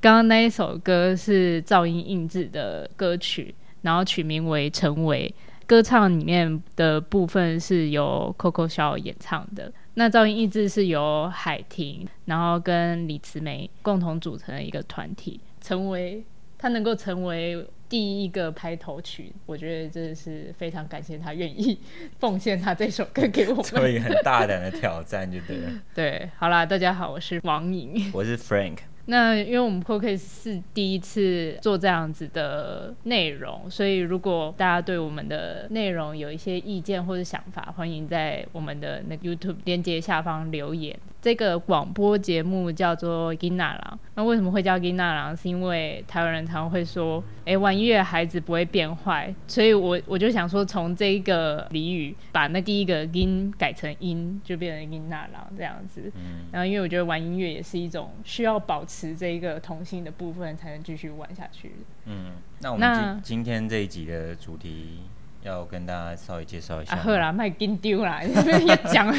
刚刚那一首歌是噪音印制的歌曲，然后取名为《成为》。歌唱里面的部分是由 Coco 小演唱的，那噪音印制是由海婷，然后跟李慈梅共同组成的一个团体。成为他能够成为第一个拍头曲，我觉得真的是非常感谢他愿意奉献他这首歌给我们。所以很大胆的挑战就对了。对，好啦，大家好，我是王颖。我是 Frank，那因为我们 Podcast 是第一次做这样子的内容，所以如果大家对我们的内容有一些意见或者想法，欢迎在我们的那个 YouTube 链接下方留言。这个广播节目叫做《金娜郎》，那为什么会叫金娜郎？是因为台湾人常常会说，哎，玩音乐的孩子不会变坏，所以我我就想说，从这一个俚语把那第一个音改成音，就变成金娜郎这样子。然后因为我觉得玩音乐也是一种需要保持这一个童心的部分，才能继续玩下去。嗯，那我们今今天这一集的主题要跟大家稍微介绍一下。啊好啦，卖金丢啦，要讲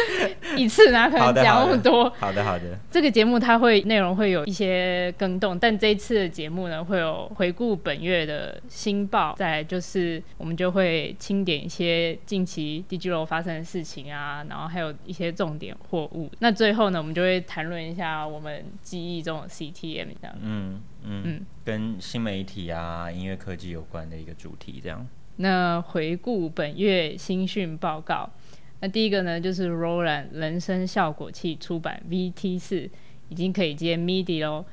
一次哪可能讲那么多？好的好的，这个节目它会内容会有一些更动，但这一次的节目呢，会有回顾本月的新报，再来就是我们就会清点一些近期 d g i 发生的事情啊，然后还有一些重点货物。那最后呢，我们就会谈论一下我们记忆中的 CTM 这样。嗯嗯嗯跟新媒体啊、音乐科技有关的一个主题，这样。那回顾本月新讯报告，那第一个呢就是 Roland 人声效果器出版 VT 四。已经可以接 MIDI 喽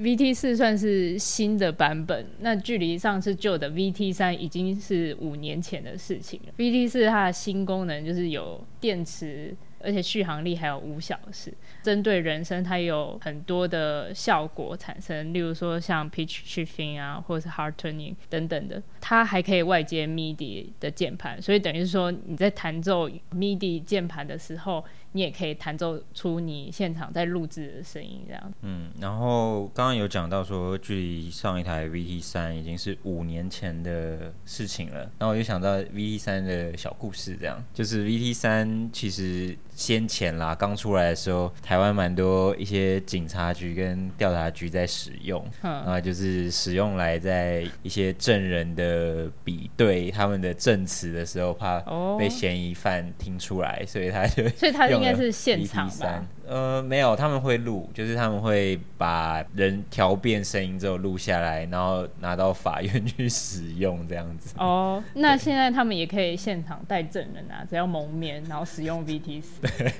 ，VT 四算是新的版本，那距离上次旧的 VT 三已经是五年前的事情了。VT 四它的新功能就是有电池，而且续航力还有五小时。针对人声，它有很多的效果产生，例如说像 pitch shifting 啊，或者是 hard turning 等等的。它还可以外接 MIDI 的键盘，所以等于说你在弹奏 MIDI 键盘的时候，你也可以弹奏出你现场在录制的声音，这样。嗯，然后刚刚有讲到说，距离上一台 VT 三已经是五年前的事情了。然后我就想到 VT 三的小故事，这样就是 VT 三其实先前啦，刚出来的时候，台湾蛮多一些警察局跟调查局在使用，嗯啊，就是使用来在一些证人的比对他们的证词的时候，怕哦被嫌疑犯听出来，所以他就所以它应该是现场吧？呃，没有，他们会录，就是他们会把人调变声音之后录下来，然后拿到法院去使用，这样子。哦，那现在他们也可以现场带证人啊，只要蒙面，然后使用 VTS。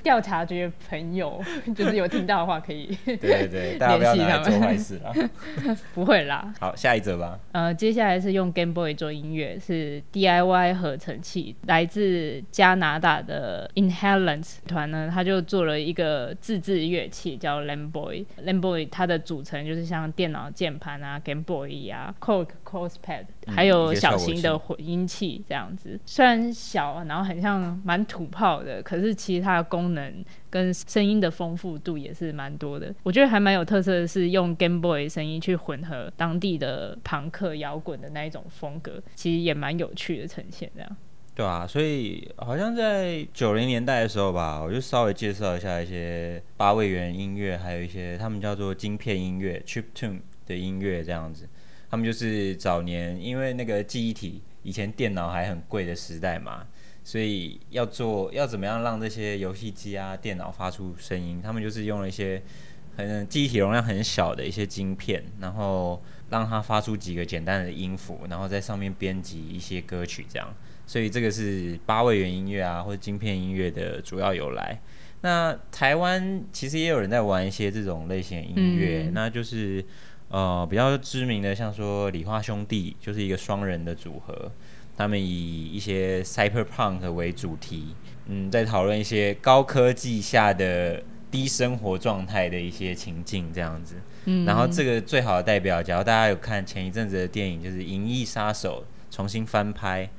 调查局的朋友就是有听到的话，可以 对对对，大家不要拿来做坏事啊。不会啦。好，下一则吧。呃，接下来是用 Game Boy 做音乐，是 DIY 合成器，来自加拿大的 Inhalants 团呢，他就做了一个自制乐器叫 Lamboy。Lamboy 它的组成就是像电脑键盘啊、Game Boy 啊、Korg Cosepad，嗯还有小一些效果器型的混音器这样子。虽然小，然后很像蛮土炮的，可是其实它的功能跟声音的丰富度也是蛮多的。我觉得还蛮有特色的是用 Game Boy 声音去混合当地的朋克摇滚的那一种风格，其实也蛮有趣的呈现这样。对啊，所以好像在九零年代的时候吧，我就稍微介绍一下一些八位元音乐，还有一些他们叫做晶片音乐 （chip tune） 的音乐这样子。他们就是早年因为那个记忆体，以前电脑还很贵的时代嘛，所以要做要怎么样让这些游戏机啊、电脑发出声音，他们就是用了一些很记忆体容量很小的一些晶片，然后让它发出几个简单的音符，然后在上面编辑一些歌曲这样。所以这个是八位元音乐啊，或者晶片音乐的主要由来。那台湾其实也有人在玩一些这种类型的音乐，嗯那就是呃比较知名的，像说理化兄弟就是一个双人的组合，他们以一些 cyberpunk 为主题，嗯，在讨论一些高科技下的低生活状态的一些情境这样子。嗯然后这个最好的代表，假如大家有看前一阵子的电影，就是《银翼杀手》重新翻拍，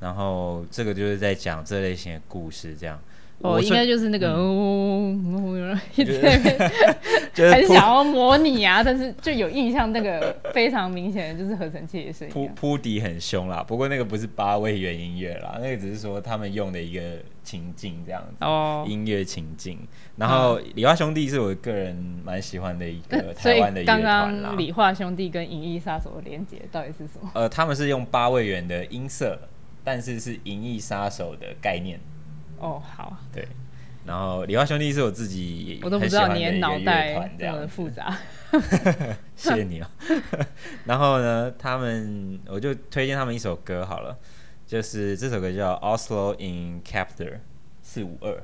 然后这个就是在讲这类型的故事，这样。哦，我应该就是那个，哦，一直在那边就是铺很想要模拟啊，但是就有印象，那个非常明显的就是合成器的声铺音啊。铺底很凶啦，不过那个不是八位元音乐啦，那个只是说他们用的一个情境这样子，哦，音乐情境。然后理化兄弟是我个人蛮喜欢的一个台湾的乐刚团啦刚。理化兄弟跟银翼杀手的连接到底是什么？呃，他们是用八位元的音色，但是是银翼杀手的概念。哦，好，对，然后理化兄弟是我自己也我都不很知道你脑袋样子复杂。谢谢你哦。然后呢，他们我就推荐他们一首歌好了，就是这首歌叫《Oslo in Captor》四五二。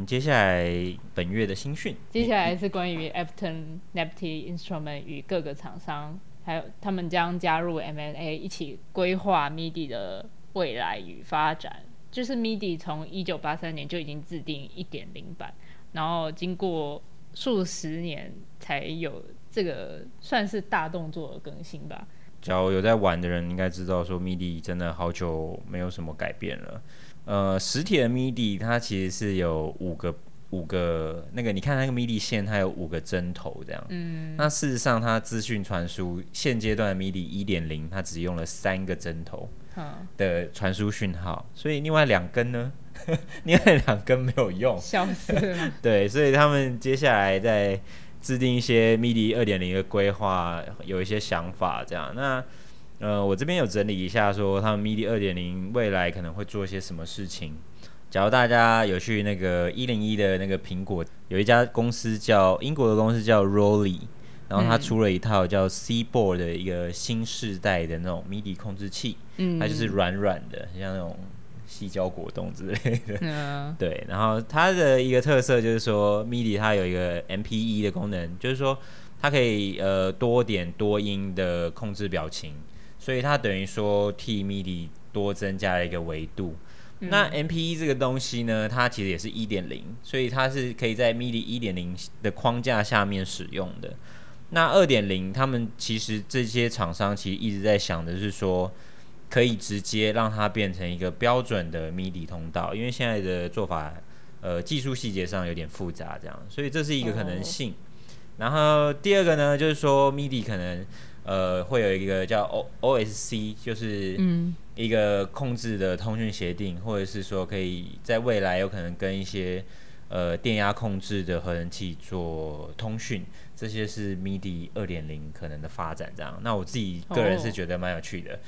们接下来本月的新讯，接下来是关于 Afton Nepti Instrument 与各个厂商，还有他们将加入 M&A 一起规划 MIDI 的未来与发展。就是 MIDI 从一九八三年就已经制定一点零版，然后经过数十年才有这个算是大动作的更新吧。只要有在玩的人应该知道，说 MIDI 真的好久没有什么改变了。呃，实体的 MIDI 它其实是有五个五个那个，你看那个 MIDI 线，它有五个针头这样。嗯，那事实上，它资讯传输现阶段的 MIDI 一点零，它只用了三个针头嗯，的传输讯号，所以另外两根呢，另外两根没有用。笑死了。对，所以他们接下来在制定一些 MIDI 二点零的规划，有一些想法这样。那呃，我这边有整理一下，说他们 MIDI 二点零未来可能会做些什么事情。假如大家有去那个一零一的那个苹果，有一家公司叫英国的公司叫 Rolly，然后它嗯出了一套叫 Seaboard 的一个新世代的那种 MIDI 控制器，嗯，它就是软软的，很像那种细胶果冻之类的。嗯 对，然后它的一个特色就是说，MIDI 它有一个 MPE 的功能，就是说它可以呃多点多音的控制表情，所以它等于说替 MIDI 多增加了一个维度。那 MPE 这个东西呢，它其实也是一点零，所以它是可以在 MIDI 一点零的框架下面使用的。那二点零，他们其实这些厂商其实一直在想的是说，可以直接让它变成一个标准的 MIDI 通道，因为现在的做法，呃，技术细节上有点复杂，这样，所以这是一个可能性。然后第二个呢，就是说 MIDI 可能呃会有一个叫 O OSC，就是嗯一个控制的通讯协定，或者是说可以在未来有可能跟一些呃电压控制的合成器做通讯，这些是 MIDI 二点零可能的发展。这样，那我自己个人是觉得蛮有趣的，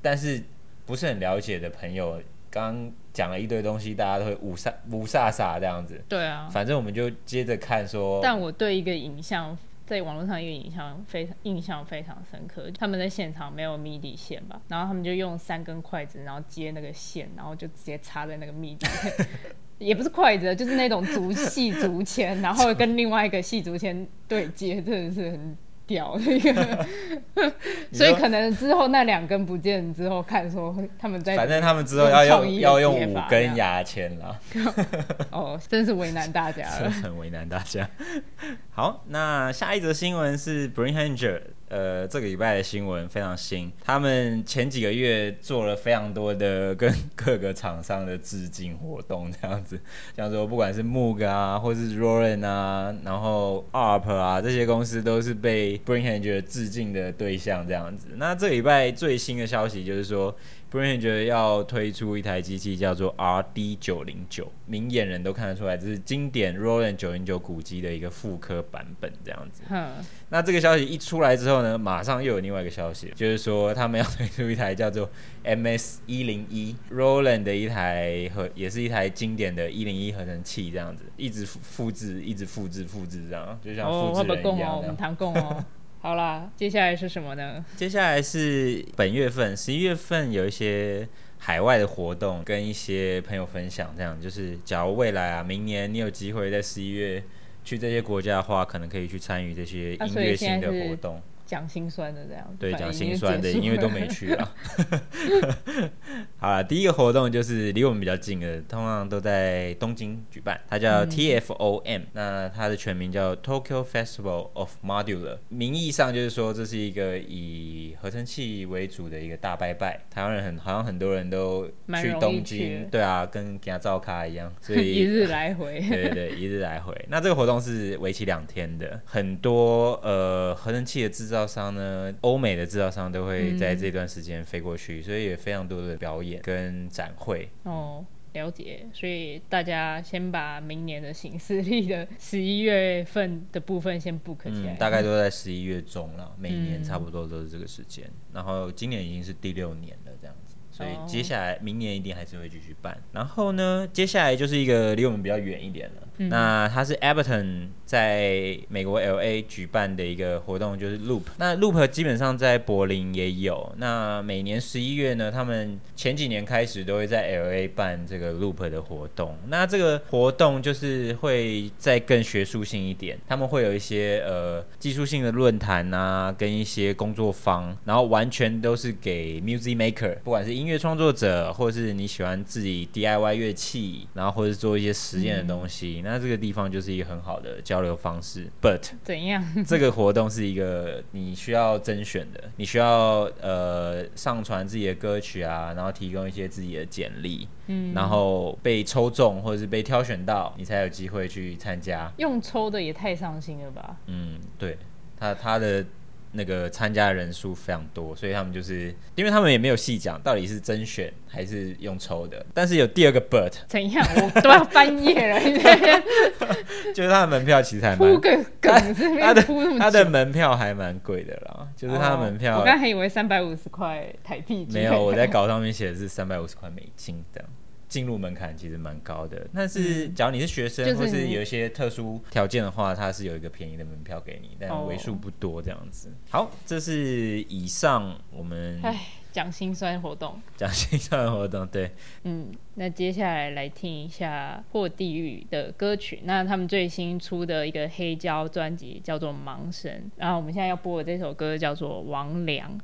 但是不是很了解的朋友，刚刚讲了一堆东西，大家都会五煞五煞煞这样子。对啊。反正我们就接着看说，但我对一个影像，在网络上一个影像非常印象非常深刻。他们在现场没有 MIDI 线吧，然后他们就用三根筷子，然后接那个线，然后就直接插在那个 MIDI。也不是筷子，就是那种竹细竹签，然后跟另外一个细竹签对接，真的是很屌的一个。所以可能之后那两根不见之后，看说他们在反正他们之后要用要用五根牙签了。哦，真是为难大家是了。很为难大家。好，那下一则新闻是 Brainhanger，呃，这个礼拜的新闻非常新，他们前几个月做了非常多的跟各个厂商的致敬活动，这样子，像说不管是 Moog 啊，或是 Roland 啊，然后 ARP 啊，这些公司都是被 Brainhanger 致敬的对象，这样子。那这礼拜最新的消息就是说。Brainhanger 要推出一台机器叫做 RD 九零九，明眼人都看得出来，这是经典 Roland 九零九古机的一个复刻版本，这样子。哼，那这个消息一出来之后呢，马上又有另外一个消息，就是说他们要推出一台叫做 MS 一零一 Roland 的一台合，也是一台经典的一零一合成器，这样子，一直复复制，一直复制，复制这样，就像哦，复制人？一样。我们谈共哦。好啦，接下来是什么呢？接下来是本月份，十一月份有一些海外的活动，跟一些朋友分享。这样就是，假如未来啊，明年你有机会在十一月去这些国家的话，可能可以去参与这些音乐性的活动。讲心酸的这样，对，讲心酸的，因为都没去啊。好了，第一个活动就是离我们比较近的，通常都在东京举办，它叫嗯 TFOM，、那它的全名叫 Tokyo Festival of Modular，名义上就是说这是一个以合成器为主的一个大拜拜。台湾人很好像很多人都去东京，对啊，跟给他照咖一样，所以一日来回。对对对，一日来回。那这个活动是为期两天的，很多呃合成器的制造商呢，欧美的制造商都会在这段时间飞过去，所以也非常多的表演跟展会。哦，了解。所以大家先把明年的行事历的 十一月份的部分先 book 起来。嗯，大概都在十一月中了，每年嗯差不多都是这个时间。然后今年已经是第六年所以哦接下来明年一定还是会继续办。然后呢，接下来就是一个离我们比较远一点了。嗯那它是 Everton 在美国 LA 举办的一个活动，就是 Loop。那 Loop 基本上在柏林也有。那每年十一月呢，他们前几年开始都会在 LA 办这个 Loop 的活动。那这个活动就是会再更学术性一点，他们会有一些呃技术性的论坛啊，跟一些工作坊，然后完全都是给 music maker，不管是音乐创作者，或是你喜欢自己 DIY 乐器，然后或者做一些实验的东西，那这个地方就是一个很好的交流方式。But 怎样？这个活动是一个你需要甄选的，你需要呃上传自己的歌曲啊，然后提供一些自己的简历，嗯，然后被抽中或者是被挑选到，你才有机会去参加。用抽的也太伤心了吧？嗯，对，他他的那个参加人数非常多，所以他们就是因为他们也没有细讲到底是甄选还是用抽的，但是有第二个 but，怎样？我都要翻页了，就是他的门票其实还铺蛮。个梗，这边他的铺那么他的门票还蛮贵的啦，就是他的门票、哦我刚还以为三百五十块台币，没有，我在稿上面写的是三百五十块美金这样。进入门槛其实蛮高的，但是假如你是学生、或是有一些特殊条件的话，它是有一个便宜的门票给你，但哦为数不多这样子。好，这是以上我们唉，讲心酸活动。讲心酸活动，对，嗯，那接下来来听一下破地狱的歌曲。那他们最新出的一个黑胶专辑叫做《盲神》，然后我们现在要播的这首歌叫做《王良》。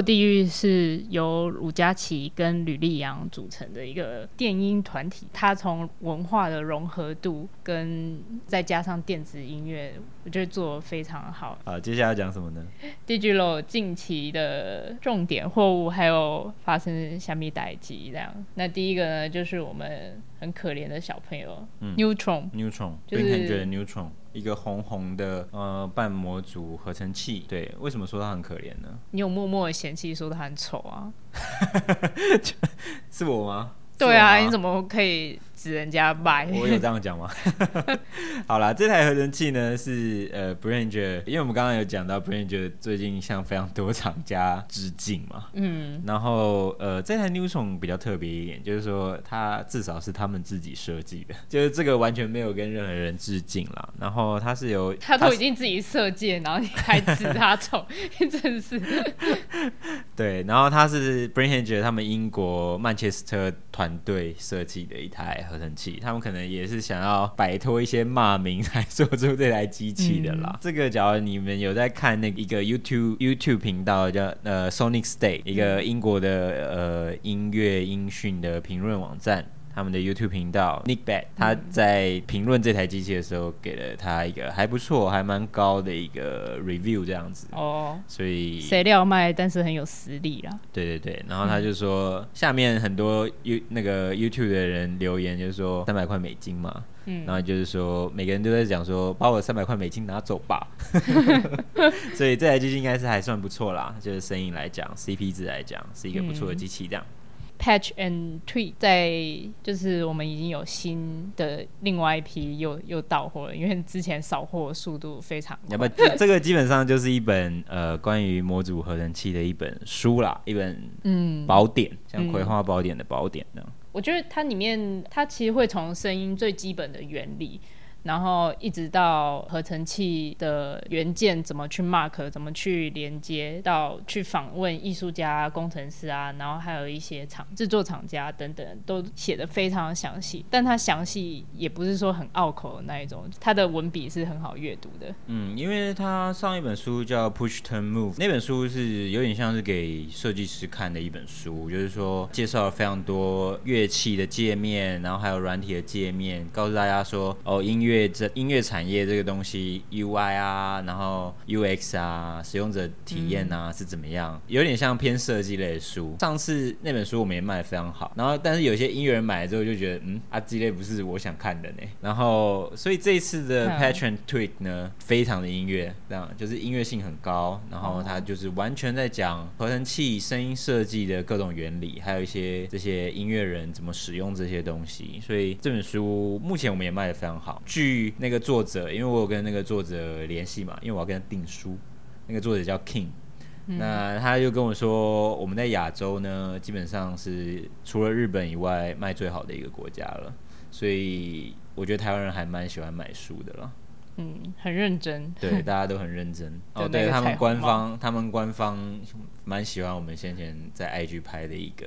地狱是由鲁佳琪跟吕丽阳组成的一个电音团体，他从文化的融合度跟再加上电子音乐，我觉得做得非常好。好，接下来要讲什么呢？Digilo 近期的重点货物还有发生虾米代机这样。那第一个呢，就是我们很可怜的小朋友、嗯 Neutron，Neutron，就是冰天觉得 Neutron 一个红红的呃半模组合成器，对，为什么说它很可怜呢？你有默默的嫌弃说他很丑啊？是我吗？对啊，你怎么可以指人家白？我有这样讲吗？好啦，这台合成器呢是呃 Branger，因为我们刚刚有讲到 Branger 最近向非常多厂家致敬嘛，嗯，然后呃这台 Newton 比较特别一点，就是说它至少是他们自己设计的，就是这个完全没有跟任何人致敬啦。然后它是由他都已经自己设计，然后你还指他丑，你 真是。对，然后它是 Branger 他们英国曼彻斯特团队设计的一台合成器，他们可能也是想要摆脱一些骂名才 做出这台机器的啦。这个假如你们有在看那个一个 YouTube YouTube 频道叫呃 Sonic State，一个英国的呃音乐音讯的评论网站。他们的 YouTube 频道 Nick Bat，他在评论这台机器的时候，给了他一个还不错、还蛮高的一个 review 这样子。哦，所以谁料卖，但是很有实力啦。对对对，然后他就说，下面很多 You 那个 YouTube 的人留言，就是说三百块美金嘛，嗯然后就是说每个人都在讲说，把我三百块美金拿走吧。所以这台机器应该是还算不错啦，就是声音来讲，CP 值来讲是一个不错的机器这样。Patch and Tweet 在就是我们已经有新的另外一批又又到货了，因为之前扫货速度非常要快。不这这个基本上就是一本呃关于模组合成器的一本书啦，一本嗯，宝典，像嗯葵花宝典的宝典那样。我觉得它里面它其实会从声音最基本的原理。然后一直到合成器的元件怎么去 mark，怎么去连接，到去访问艺术家、工程师啊，然后还有一些厂制作厂家等等，都写的非常详细。但它详细也不是说很拗口的那一种，它的文笔是很好阅读的。嗯，因为他上一本书叫《Push Turn Move》，那本书是有点像是给设计师看的一本书，就是说介绍了非常多乐器的界面，然后还有软体的界面，告诉大家说哦，音乐这音乐产业这个东西 UI 啊，然后 UX 啊，使用者体验啊、是怎么样，有点像偏设计类的书。上次那本书我们也卖的非常好，然后但是有些音乐人买了之后就觉得，嗯，啊，这类不是我想看的呢。然后所以这一次的嗯 Patron Tweak 呢，非常的音乐，这样就是音乐性很高，然后它就是完全在讲合成器声音设计的各种原理，还有一些这些音乐人怎么使用这些东西。所以这本书目前我们也卖的非常好。据那个作者，因为我有跟那个作者联系嘛，因为我要跟他订书，那个作者叫 King。那他就跟我说，我们在亚洲呢，基本上是除了日本以外卖最好的一个国家了，所以我觉得台湾人还蛮喜欢买书的了。嗯，很认真。对，大家都很认真。哦，对他们官方，他们官方蛮喜欢我们先前在 IG 拍的一个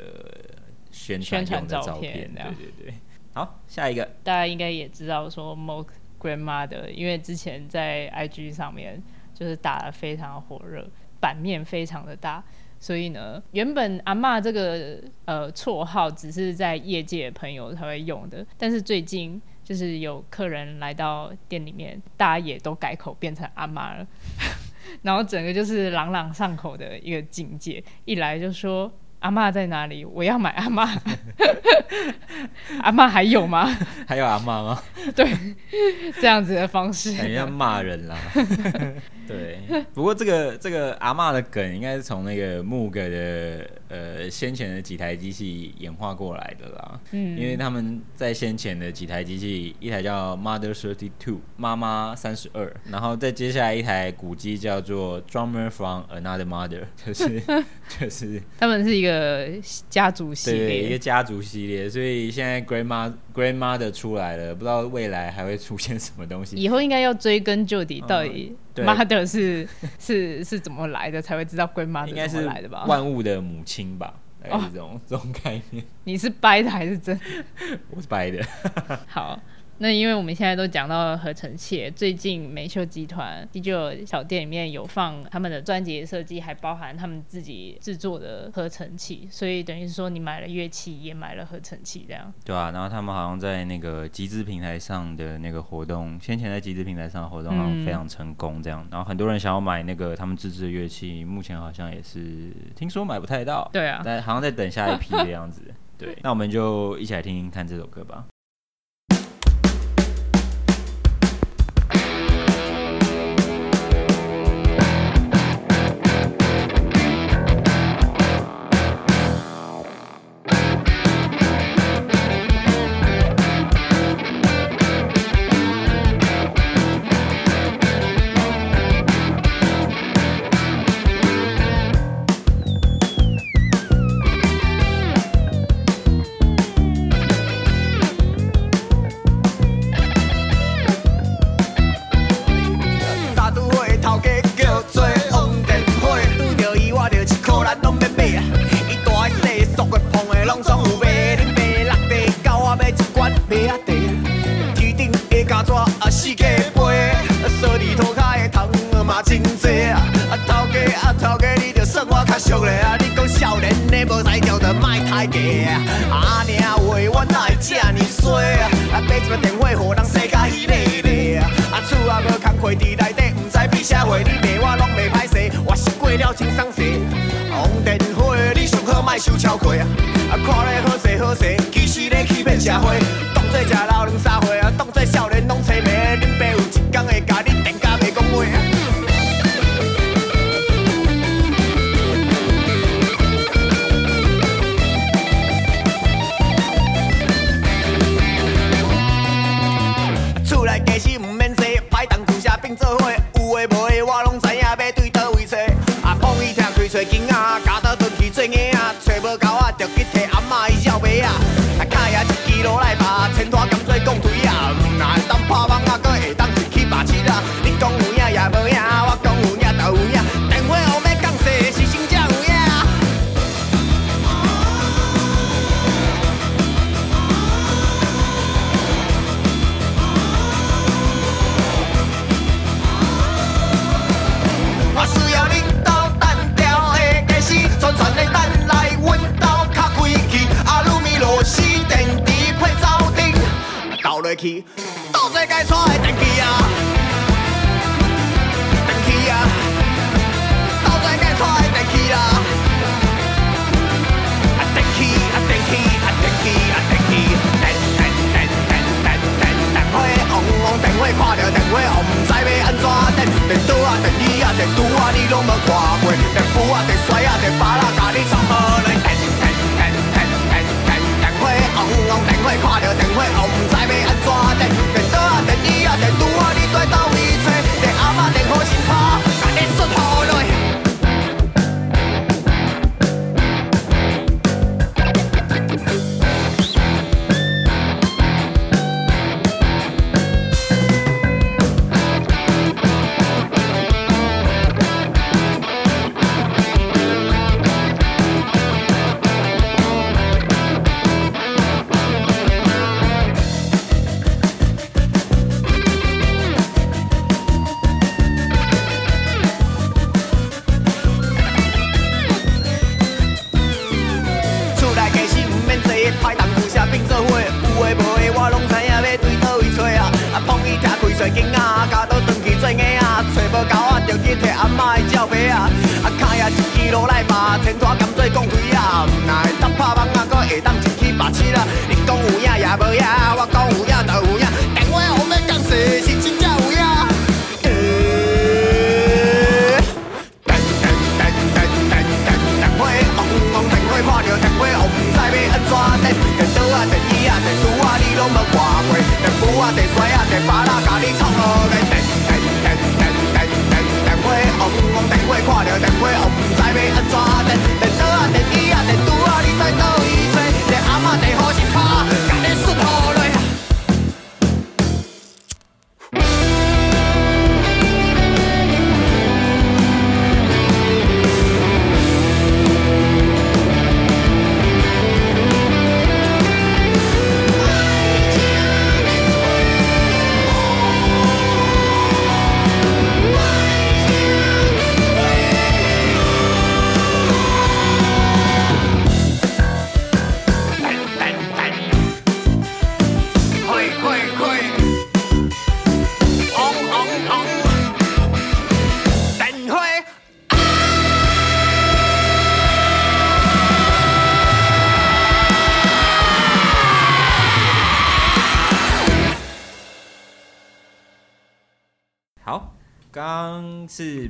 宣传用的照照片对对对。好，下一个，大家应该也知道说 m o k Grandmother，因为之前在 IG 上面就是打得非常火热，版面非常的大，所以呢，原本阿嬷这个呃绰号只是在业界朋友才会用的，但是最近就是有客人来到店里面，大家也都改口变成阿妈了。然后整个就是朗朗上口的一个境界，一来就说阿妈在哪里？我要买阿妈。阿妈还有吗？还有阿妈吗？对这样子的方式。感觉要骂人啦。对，不过这个这个阿妈的梗应该是从那个木格的呃先前的几台机器演化过来的啦。嗯因为他们在先前的几台机器，一台叫 Mother Thirty Two 妈妈三十二，然后再接下来一台古机叫做 Drummer from Another Mother，就是 就是他们是一个家族系对一个，家族系列，所以现在 Grandma Grandmother 出来了，不知道未来还会出现什么东西。以后应该要追根究底，到底 mother 是 是是怎么来的，才会知道 grandmother 怎应该是么来的吧？万物的母亲吧，这哦种、这种概念。你是掰的还是真的？我是掰的，好，那因为我们现在都讲到了合成器，最近美秀集团第九小店里面有放他们的专辑设计，还包含他们自己制作的合成器。所以等于是说你买了乐器也买了合成器，这样对啊。然后他们好像在那个集资平台上的那个活动，先前在集资平台上的活动好像非常成功。这样然后很多人想要买那个他们自制的乐器，目前好像也是听说买不太到。对啊，但好像在等下一批的样子。对，那我们就一起来听听看这首歌吧。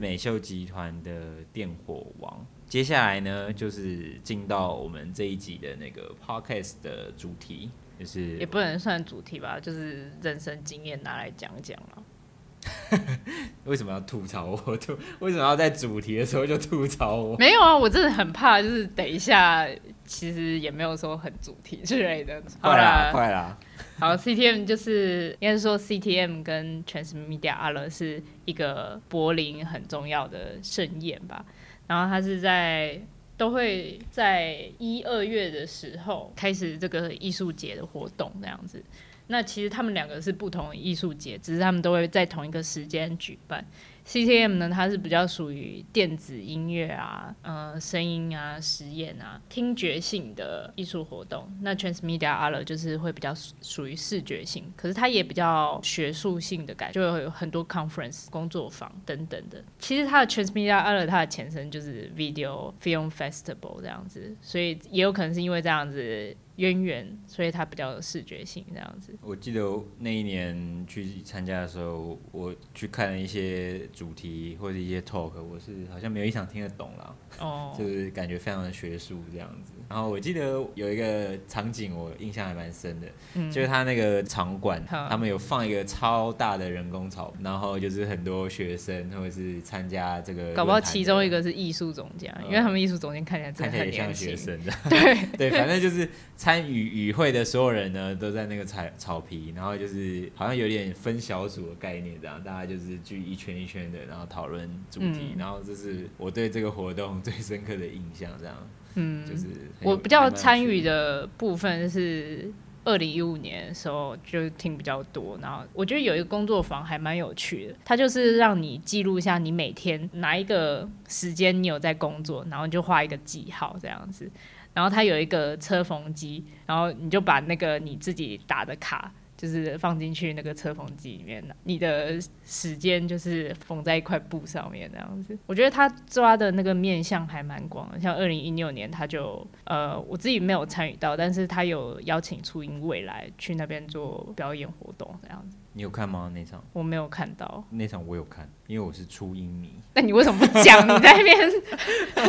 美秀集团的电火王，接下来呢就是进到我们这一集的那个 podcast 的主题，就是也不能算主题吧，就是人生经验拿来讲讲了。为什么要吐槽我？吐为什么要在主题的时候就吐槽我？没有啊，我真的很怕，就是等一下，其实也没有说很主题之类的。好快，啦，快啦！好，CTM 就是应该说 CTM 跟 Transmedia a 是一个柏林很重要的盛宴吧。然后它是在都会在一二月的时候开始这个艺术节的活动这样子。那其实他们两个是不同的艺术节，只是他们都会在同一个时间举办。CTM 呢，它是比较属于电子音乐啊、呃声音啊、实验啊、听觉性的艺术活动。那 Transmedia Art 就是会比较属于视觉性，可是它也比较学术性的感觉，就会有很多 conference 工作坊等等的。其实它的 Transmedia Art 它的前身就是 Video Film Festival 这样子，所以也有可能是因为这样子渊源，所以它比较有视觉性这样子。我记得那一年去参加的时候，我去看了一些主题或者一些 talk，我是好像没有一场听得懂啦，哦，就是感觉非常的学术这样子。然后我记得有一个场景我印象还蛮深的，嗯就是他那个场馆，他们有放一个超大的人工草，然后就是很多学生或者是参加这个，搞不好其中一个是艺术总监，因为他们艺术总监看起来真看起来很年轻。学生的，对对，反正就是参与与会的所有人呢，都在那个草草皮，然后就是好像有点分小组的概念，这样大家就是聚一圈一圈的，然后讨论主题，嗯然后这是我对这个活动最深刻的印象，这样嗯，就是我比较参与。的部分是二零一五年的时候就听比较多，然后我觉得有一个工作坊还蛮有趣的，它就是让你记录一下你每天哪一个时间你有在工作，然后你就画一个记号这样子。然后它有一个车缝机，然后你就把那个你自己打的卡。就是放进去那个车缝机里面，你的时间就是缝在一块布上面这样子。我觉得他抓的那个面向还蛮广的，像二零一六年他就呃我自己没有参与到，但是他有邀请初音未来去那边做表演活动这样子，你有看吗？那场我没有看到。那场我有看，因为我是初音迷。那你为什么不讲？你在那边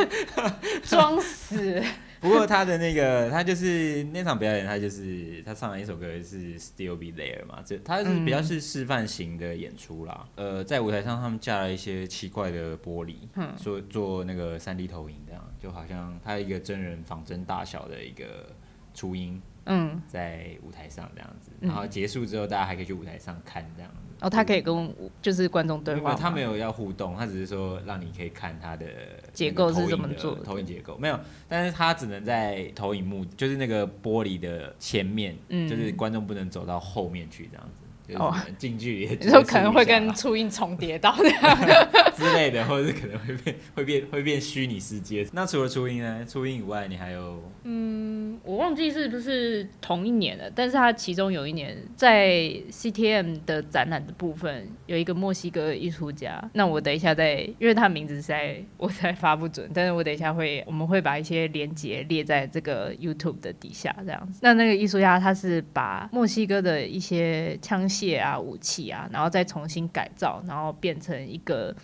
装死？不过他的那个，他就是那场表演，他就是他唱了一首歌是《Still Be There》嘛，这他是比较是示范型的演出啦。呃，在舞台上他们架了一些奇怪的玻璃，嗯。做做那个三 D 投影，这样就好像他一个真人仿真大小的一个初音嗯，在舞台上这样子，嗯然后结束之后大家还可以去舞台上看这样子。哦，他可以跟就是观众对话吗，他没有要互动，他只是说让你可以看他的结构是那个投影的怎么做的投影结构没有，但是他只能在投影幕，就是那个玻璃的前面，嗯就是观众不能走到后面去这样子，就是哦只能近距离的接 触你一下啦。说可能会跟初音重叠到这样。之类的，或者是可能会变会变会变虚拟世界。那除了初音呢？初音以外，你还有我忘记是不是同一年了，但是它其中有一年在 CTM 的展览的部分有一个墨西哥艺术家，那我等一下再，因为他名字在我才发不准，但是我等一下会我们会把一些连接列在这个 YouTube 的底下这样子。那那个艺术家他是把墨西哥的一些枪械啊、武器啊，然后再重新改造，然后变成一个。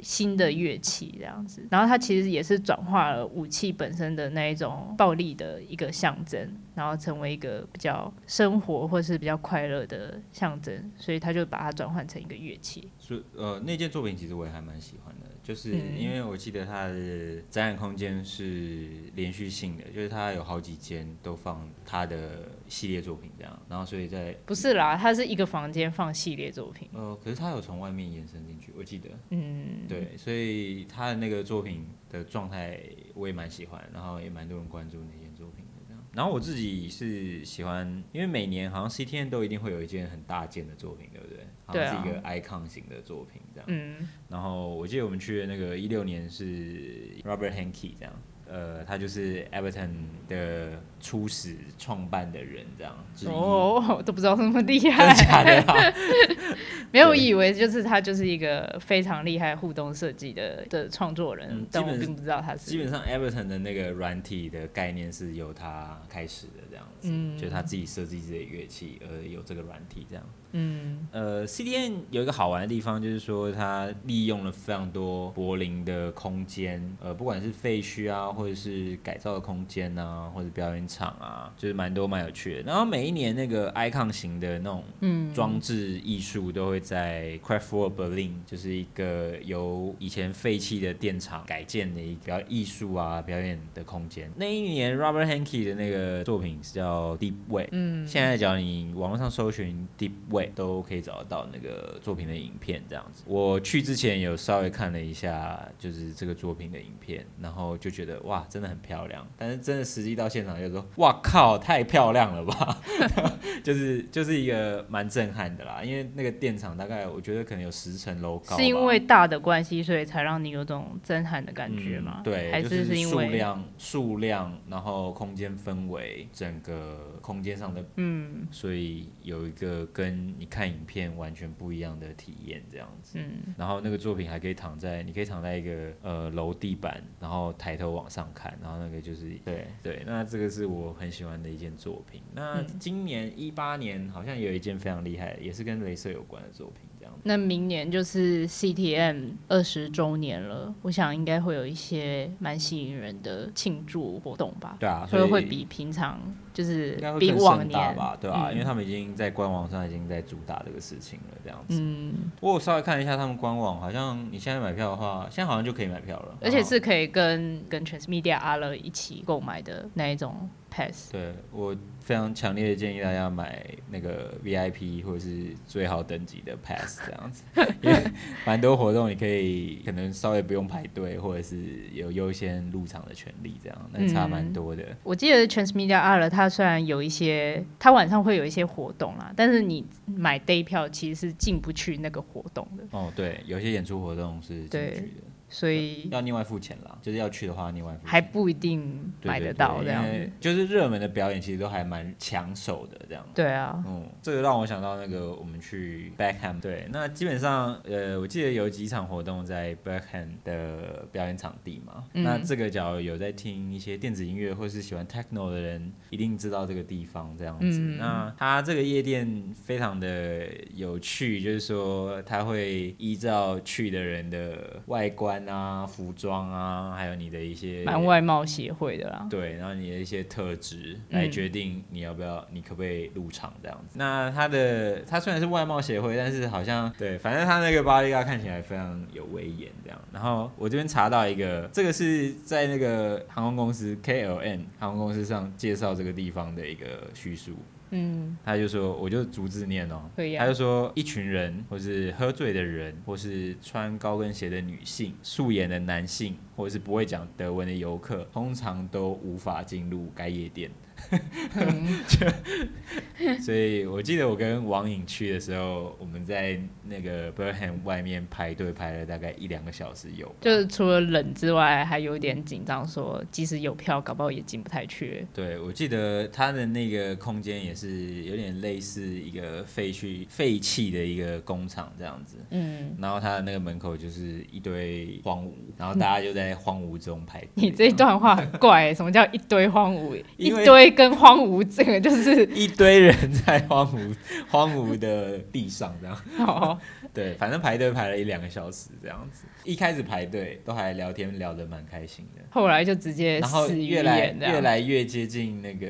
新的乐器这样子，然后它其实也是转化了武器本身的那一种暴力的一个象征，然后成为一个比较生活或是比较快乐的象征，所以他就把它转换成一个乐器。所以呃那件作品其实我也还蛮喜欢的，就是嗯因为我记得它的展览空间是连续性的，就是它有好几间都放它的系列作品这样，然后所以在不是啦，它是一个房间放系列作品。呃可是它有从外面延伸进去，我记得嗯，对，所以他的那个作品的状态我也蛮喜欢，然后也蛮多人关注那件作品的。然后我自己是喜欢，因为每年好像 CTN 都一定会有一件很大件的作品，对不对？是一个 icon 型的作品这样。嗯，然后我记得我们去的那个一六年是 Robert Hankey 这样。呃，他就是 Everton 的初始创办的人，这样。哦，我 都不知道那么厉真的假害，的啊？没有对以为就是他就是一个非常厉害互动设计的的创作人，嗯但我并不知道他是。基本上 Everton 的那个软体的概念是由他开始的，这样子，嗯就是他自己设计自己的乐器，而有这个软体这样。嗯呃，CDN 有一个好玩的地方，就是说它利用了非常多柏林的空间，呃，不管是废墟啊，或者是改造的空间啊，或者表演场啊，就是蛮多蛮有趣的。然后每一年那个 icon 型的那种嗯，装置艺术都会在 Craftwork Berlin，就是一个由以前废弃的电厂改建的一个艺术啊表演的空间。那一年 Robert Hankey 的那个作品是叫 Deep Way，嗯现在只要你网络上搜寻 Deep Way 都可以找得到那个作品的影片，这样子。我去之前有稍微看了一下，就是这个作品的影片，然后就觉得哇，真的很漂亮。但是真的实际到现场就说，哇靠，太漂亮了吧！就是就是一个蛮震撼的啦，因为那个电厂大概我觉得可能有十层楼高，是因为大的关系，所以才让你有种震撼的感觉吗？嗯对，还是是因为数量、数量，然后空间氛围，整个空间上的嗯所以有一个跟你看影片完全不一样的体验，这样子。嗯然后那个作品还可以躺在，你可以躺在一个呃楼地板，然后抬头往上看，然后那个就是对对，那这个是我很喜欢的一件作品。那嗯今年一八年好像有一件非常厉害，也是跟镭射有关的作品，这样。那明年就是 CTM 二十周年了，我想应该会有一些蛮吸引人的庆祝活动吧。对啊，所所以以会比平常就是应该会更比往年盛大吧，对吧、嗯因为他们已经在官网上已经在主打这个事情了，这样子。嗯，我稍微看一下他们官网，好像你现在买票的话，现在好像就可以买票了，而且是可以跟跟 Transmedia R 一起购买的那一种 pass。对我非常强烈的建议大家买那个 VIP 或者是最好等级的 pass 这样子，因为蛮多活动你可以可能稍微不用排队，或者是有优先入场的权利，这样那差蛮嗯多的。我记得 Transmedia R 它虽然有一些，它晚上会有一些活动啦，但是你买 day 票其实是进不去那个活动的，哦，对，有些演出活动是进不去的，所以要另外付钱啦，就是要去的话另外付钱。还不一定买得到对这样子。就是热门的表演其实都还蛮抢手的这样。对啊，嗯，这个让我想到那个我们去 Backham，对，那基本上呃，我记得有几场活动在 Backham 的表演场地嘛。嗯那这个假如有在听一些电子音乐或是喜欢 techno 的人，一定知道这个地方这样子。嗯那它这个夜店非常的有趣，就是说它会依照去的人的外观啊、服装啊，还有你的一些蛮外貌协会的啦。对，然后你的一些特质嗯来决定你要不要，你可不可以入场这样子。那他的他虽然是外貌协会，但是好像对，反正他那个巴利亚看起来非常有威严这样。然后我这边查到一个，这个是在那个航空公司 KLN 航空公司上介绍这个地方的一个叙述。嗯，他就说，我就逐字念哦、可以啊他就说，一群人，或是喝醉的人，或是穿高跟鞋的女性，素颜的男性，或者是不会讲德文的游客，通常都无法进入该夜店。所以我记得我跟王颖去的时候，我们在那个 Birmingham 外面排队排了大概一两个小时有。就是除了冷之外，还有点紧张，说即使有票，搞不好也进不太去。对，我记得他的那个空间也是有点类似一个废墟、废弃的一个工厂这样子。嗯，然后他的那个门口就是一堆荒芜，然后大家就在荒芜中排队。你这一段话很怪、欸，什么叫一堆荒芜？一因为堆跟荒芜，这个 就是一堆人在荒芜荒芜的地上这样。哦，对，反正排队排了一两个小时这样。子。一开始排队都还聊天聊得蛮开心的，后来就直接然后越来越来越接近那个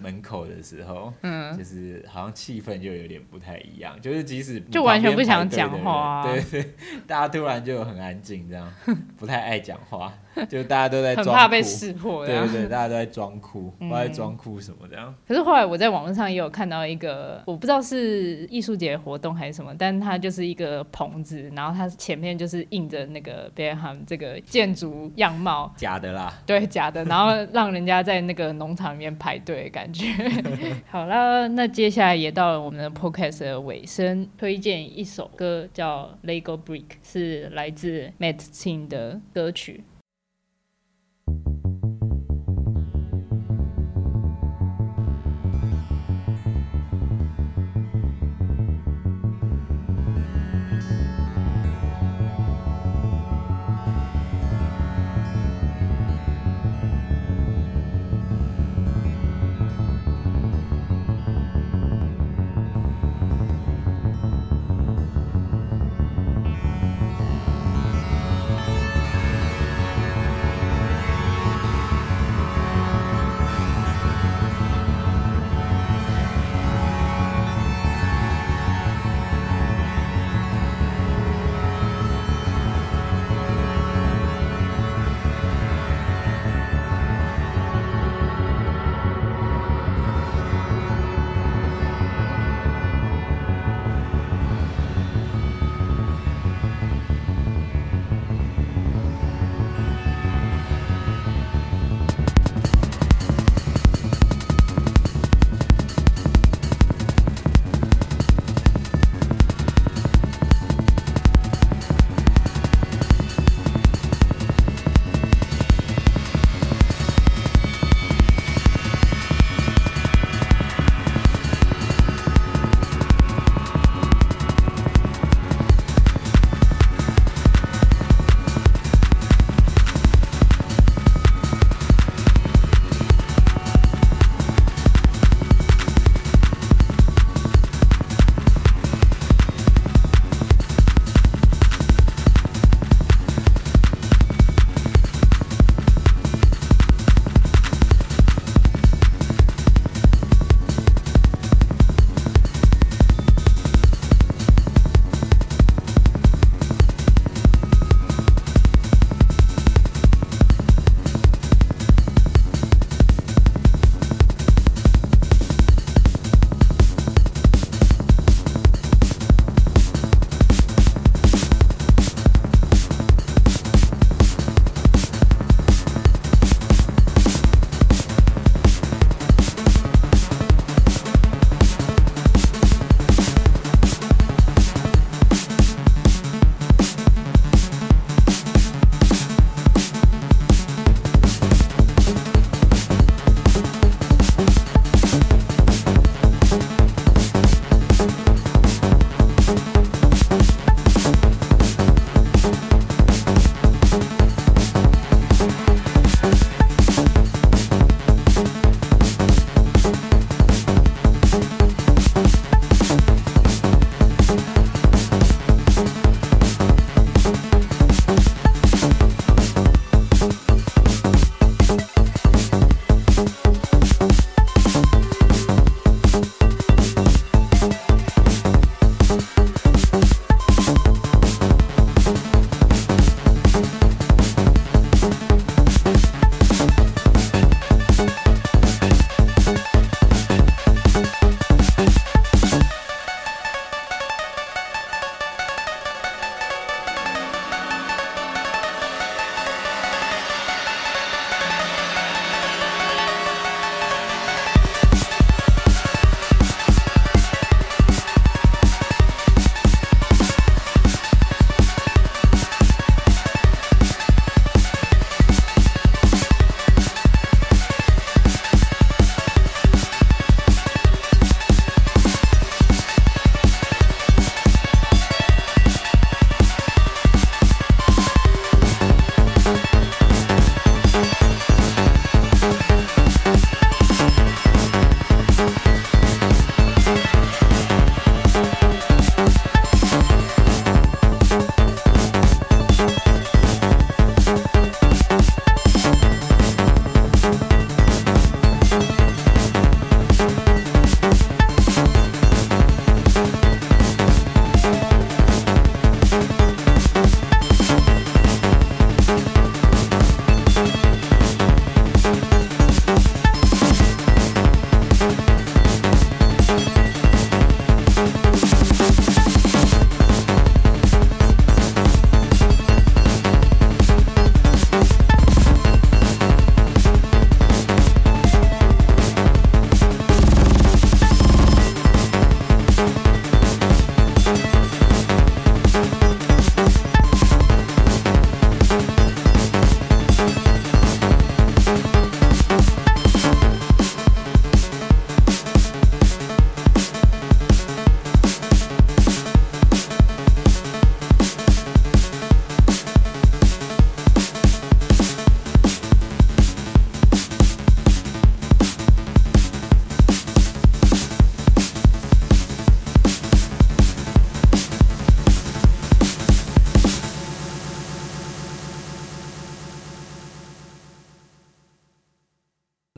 门口的时候，嗯，就是好像气氛就有点不太一样，就是即使就完全不想讲话啊。对对，大家突然就很安静，这样不太爱讲话，就大家都在很装酷怕被识破。对对对，大家都在装酷，不嗯知道在装酷什么这样。可是后来我在网络上也有看到一个，我不知道是艺术节活动还是什么，但它就是一个棚子，然后它前面就是印着那个 b e h a m 这个建筑样貌，假的啦，对，假的，然后让人家在那个农场里面排队，感觉。好了，那接下来也到了我们的 podcast 的尾声，推荐一首歌叫《Lego Brick》，是来自 Matt Sin 的歌曲。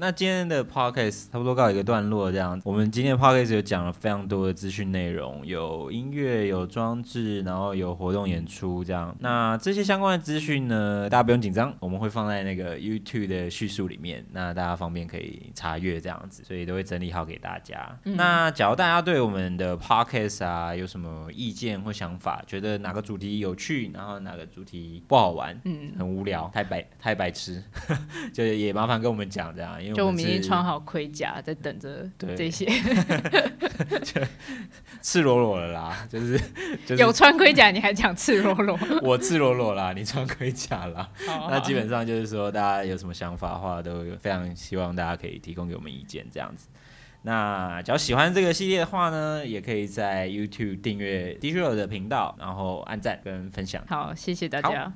那今天的 podcast 差不多告一个段落，这样。我们今天的 podcast 有讲了非常多的资讯内容，有音乐，有装置，然后有活动演出，这样。那这些相关的资讯呢，大家不用紧张，我们会放在那个 YouTube 的叙述里面，那大家方便可以查阅这样子，所以都会整理好给大家。那假如大家对我们的 podcast 啊有什么意见或想法，觉得哪个主题有趣，然后哪个主题不好玩，嗯，很无聊，太白太白痴，就也麻烦跟我们讲这样，因为就我们已经穿好盔甲，在等着对这些。赤裸裸的啦，就是就是有穿盔甲，你还讲赤裸裸？我赤裸裸啦，你穿盔甲啦。好那基本上就是说，大家有什么想法的话，都非常希望大家可以提供给我们意见，这样子。那只要喜欢这个系列的话呢，也可以在 YouTube 订阅 D 六的频道，然后按赞跟分享。好，谢谢大家。